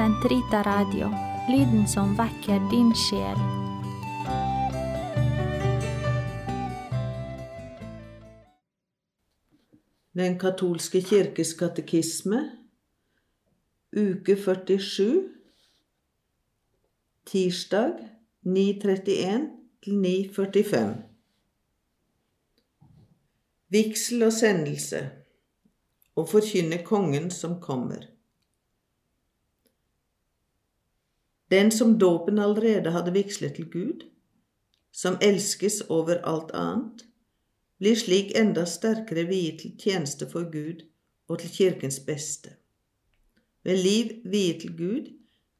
Sentrita Radio, lyden som vekker din sjel. Den katolske kirkes katekisme, uke 47, tirsdag 9.31 til 9.45. Vigsel og sendelse og forkynne kongen som kommer. Den som dåpen allerede hadde vigslet til Gud, som elskes over alt annet, blir slik enda sterkere viet til tjeneste for Gud og til Kirkens beste. Ved liv viet til Gud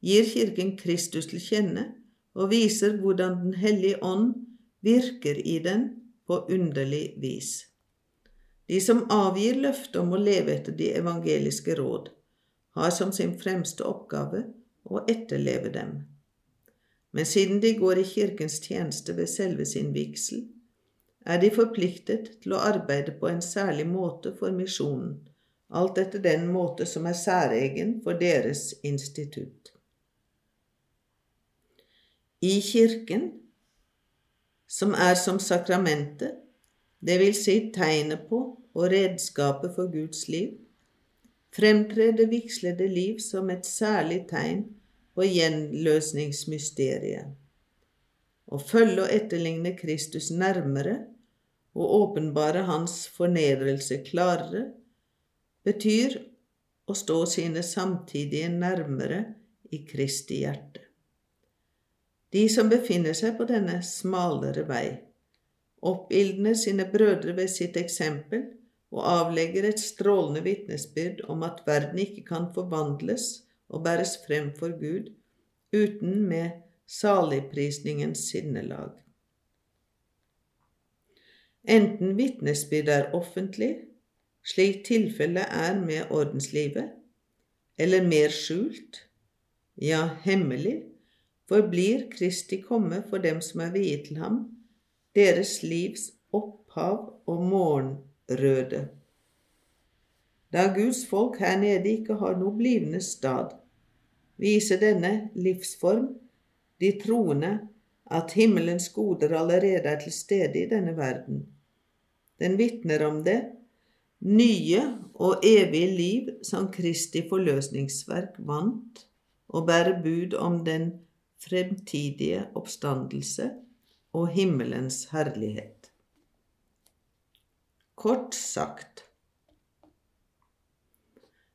gir Kirken Kristus til kjenne og viser hvordan Den hellige ånd virker i den på underlig vis. De som avgir løftet om å leve etter de evangeliske råd, har som sin fremste oppgave å etterleve dem. Men siden de går i Kirkens tjeneste ved selve sin vigsel, er de forpliktet til å arbeide på en særlig måte for misjonen, alt etter den måte som er særegen for deres institutt. I Kirken, som er som sakramentet, det vil si tegnet på og redskapet for Guds liv, fremtrer det vigslede liv som et særlig tegn på gjenløsningsmysteriet. Å følge og etterligne Kristus nærmere og åpenbare hans fornedrelse klarere betyr å stå sine samtidige nærmere i Kristi hjerte. De som befinner seg på denne smalere vei, oppildner sine brødre ved sitt eksempel og avlegger et strålende vitnesbyrd om at verden ikke kan forvandles og bæres frem for Gud uten med saligprisningens sinnelag. Enten vitnesbyrdet er offentlig, slik tilfellet er med ordenslivet, eller mer skjult, ja, hemmelig, forblir Kristi komme for dem som er viet til ham, deres livs opphav og morgenrøde. Da Guds folk her nede ikke har noe blivende stad, viser denne livsform de troende at himmelens goder allerede er til stede i denne verden. Den vitner om det nye og evige liv som Kristi forløsningsverk vant, og bærer bud om den fremtidige oppstandelse og himmelens herlighet. Kort sagt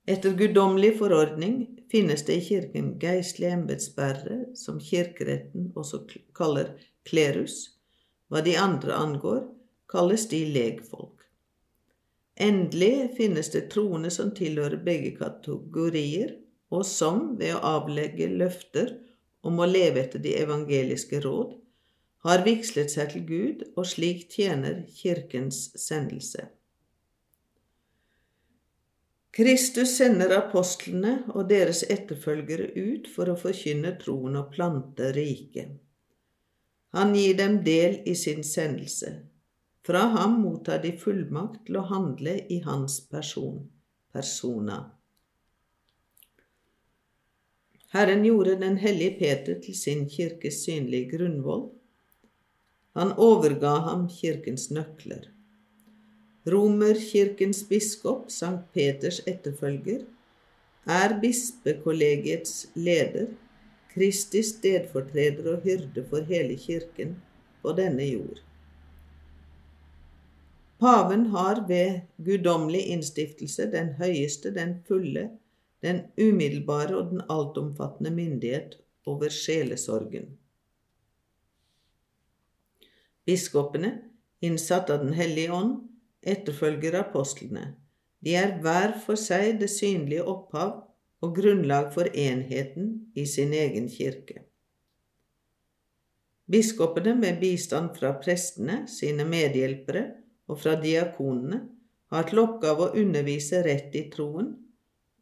Etter guddommelig forordning finnes det i Kirken geistlige embetsbærere som Kirkeretten også kaller klerus. Hva de andre angår, kalles de legfolk. Endelig finnes det troende som tilhører begge kategorier, og som, ved å avlegge løfter om å leve etter de evangeliske råd, har vigslet seg til Gud og slik tjener Kirkens sendelse. Kristus sender apostlene og deres etterfølgere ut for å forkynne troen og plante riket. Han gir dem del i sin sendelse. Fra ham mottar de fullmakt til å handle i hans person, persona. Herren gjorde den hellige Peter til sin kirkes synlige grunnvoll han overga ham kirkens nøkler. Romerkirkens biskop, Sankt Peters etterfølger, er bispekollegiets leder, Kristi stedfortreder og hyrde for hele kirken på denne jord. Paven har ved guddommelig innstiftelse den høyeste, den fulle, den umiddelbare og den altomfattende myndighet over sjelesorgen. Biskopene, innsatt av Den hellige ånd, etterfølger apostlene. De er hver for seg det synlige opphav og grunnlag for enheten i sin egen kirke. Biskopene, med bistand fra prestene, sine medhjelpere og fra diakonene, har til oppgave å undervise rett i troen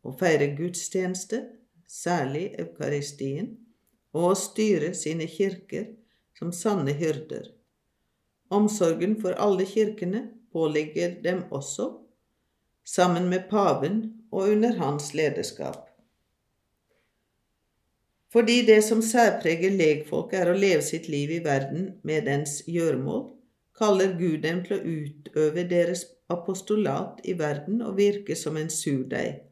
og feire gudstjeneste, særlig eukaristien, og å styre sine kirker som sanne hyrder. Omsorgen for alle kirkene påligger dem også, sammen med paven og under hans lederskap. Fordi det som særpreger legfolket er å leve sitt liv i verden med dens gjøremål, kaller Gud dem til å utøve deres apostolat i verden og virke som en surdeig,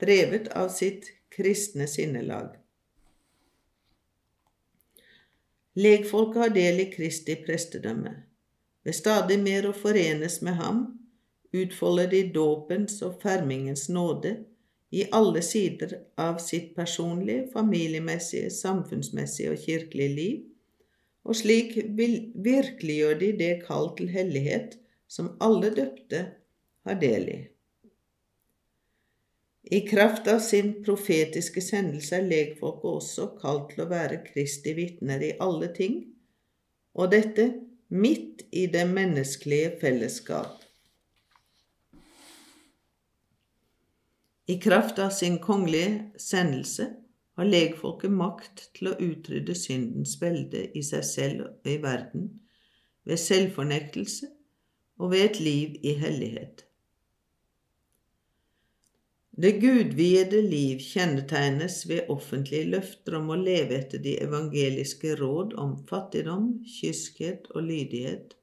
drevet av sitt kristne sinnelag. Legfolket har del i Kristi prestedømme. Ved stadig mer å forenes med ham utfolder de dåpens og fermingens nåde i alle sider av sitt personlige, familiemessige, samfunnsmessige og kirkelige liv, og slik virkeliggjør de det kall til hellighet som alle døpte har del i. I kraft av sin profetiske sendelse er legfolket også kalt til å være Kristi vitner i alle ting, og dette midt i det menneskelige fellesskap. I kraft av sin kongelige sendelse har legfolket makt til å utrydde syndens velde i seg selv og i verden, ved selvfornektelse og ved et liv i hellighet. Det gudviede liv kjennetegnes ved offentlige løfter om å leve etter de evangeliske råd om fattigdom, kyskhet og lydighet,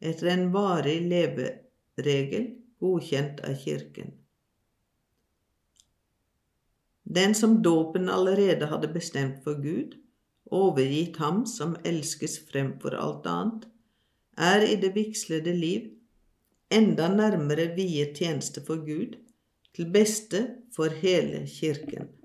etter en varig leveregel godkjent av Kirken. Den som dåpen allerede hadde bestemt for Gud, overgitt ham som elskes fremfor alt annet, er i det vigslede liv enda nærmere viet tjeneste for Gud, til beste for hele Kirken.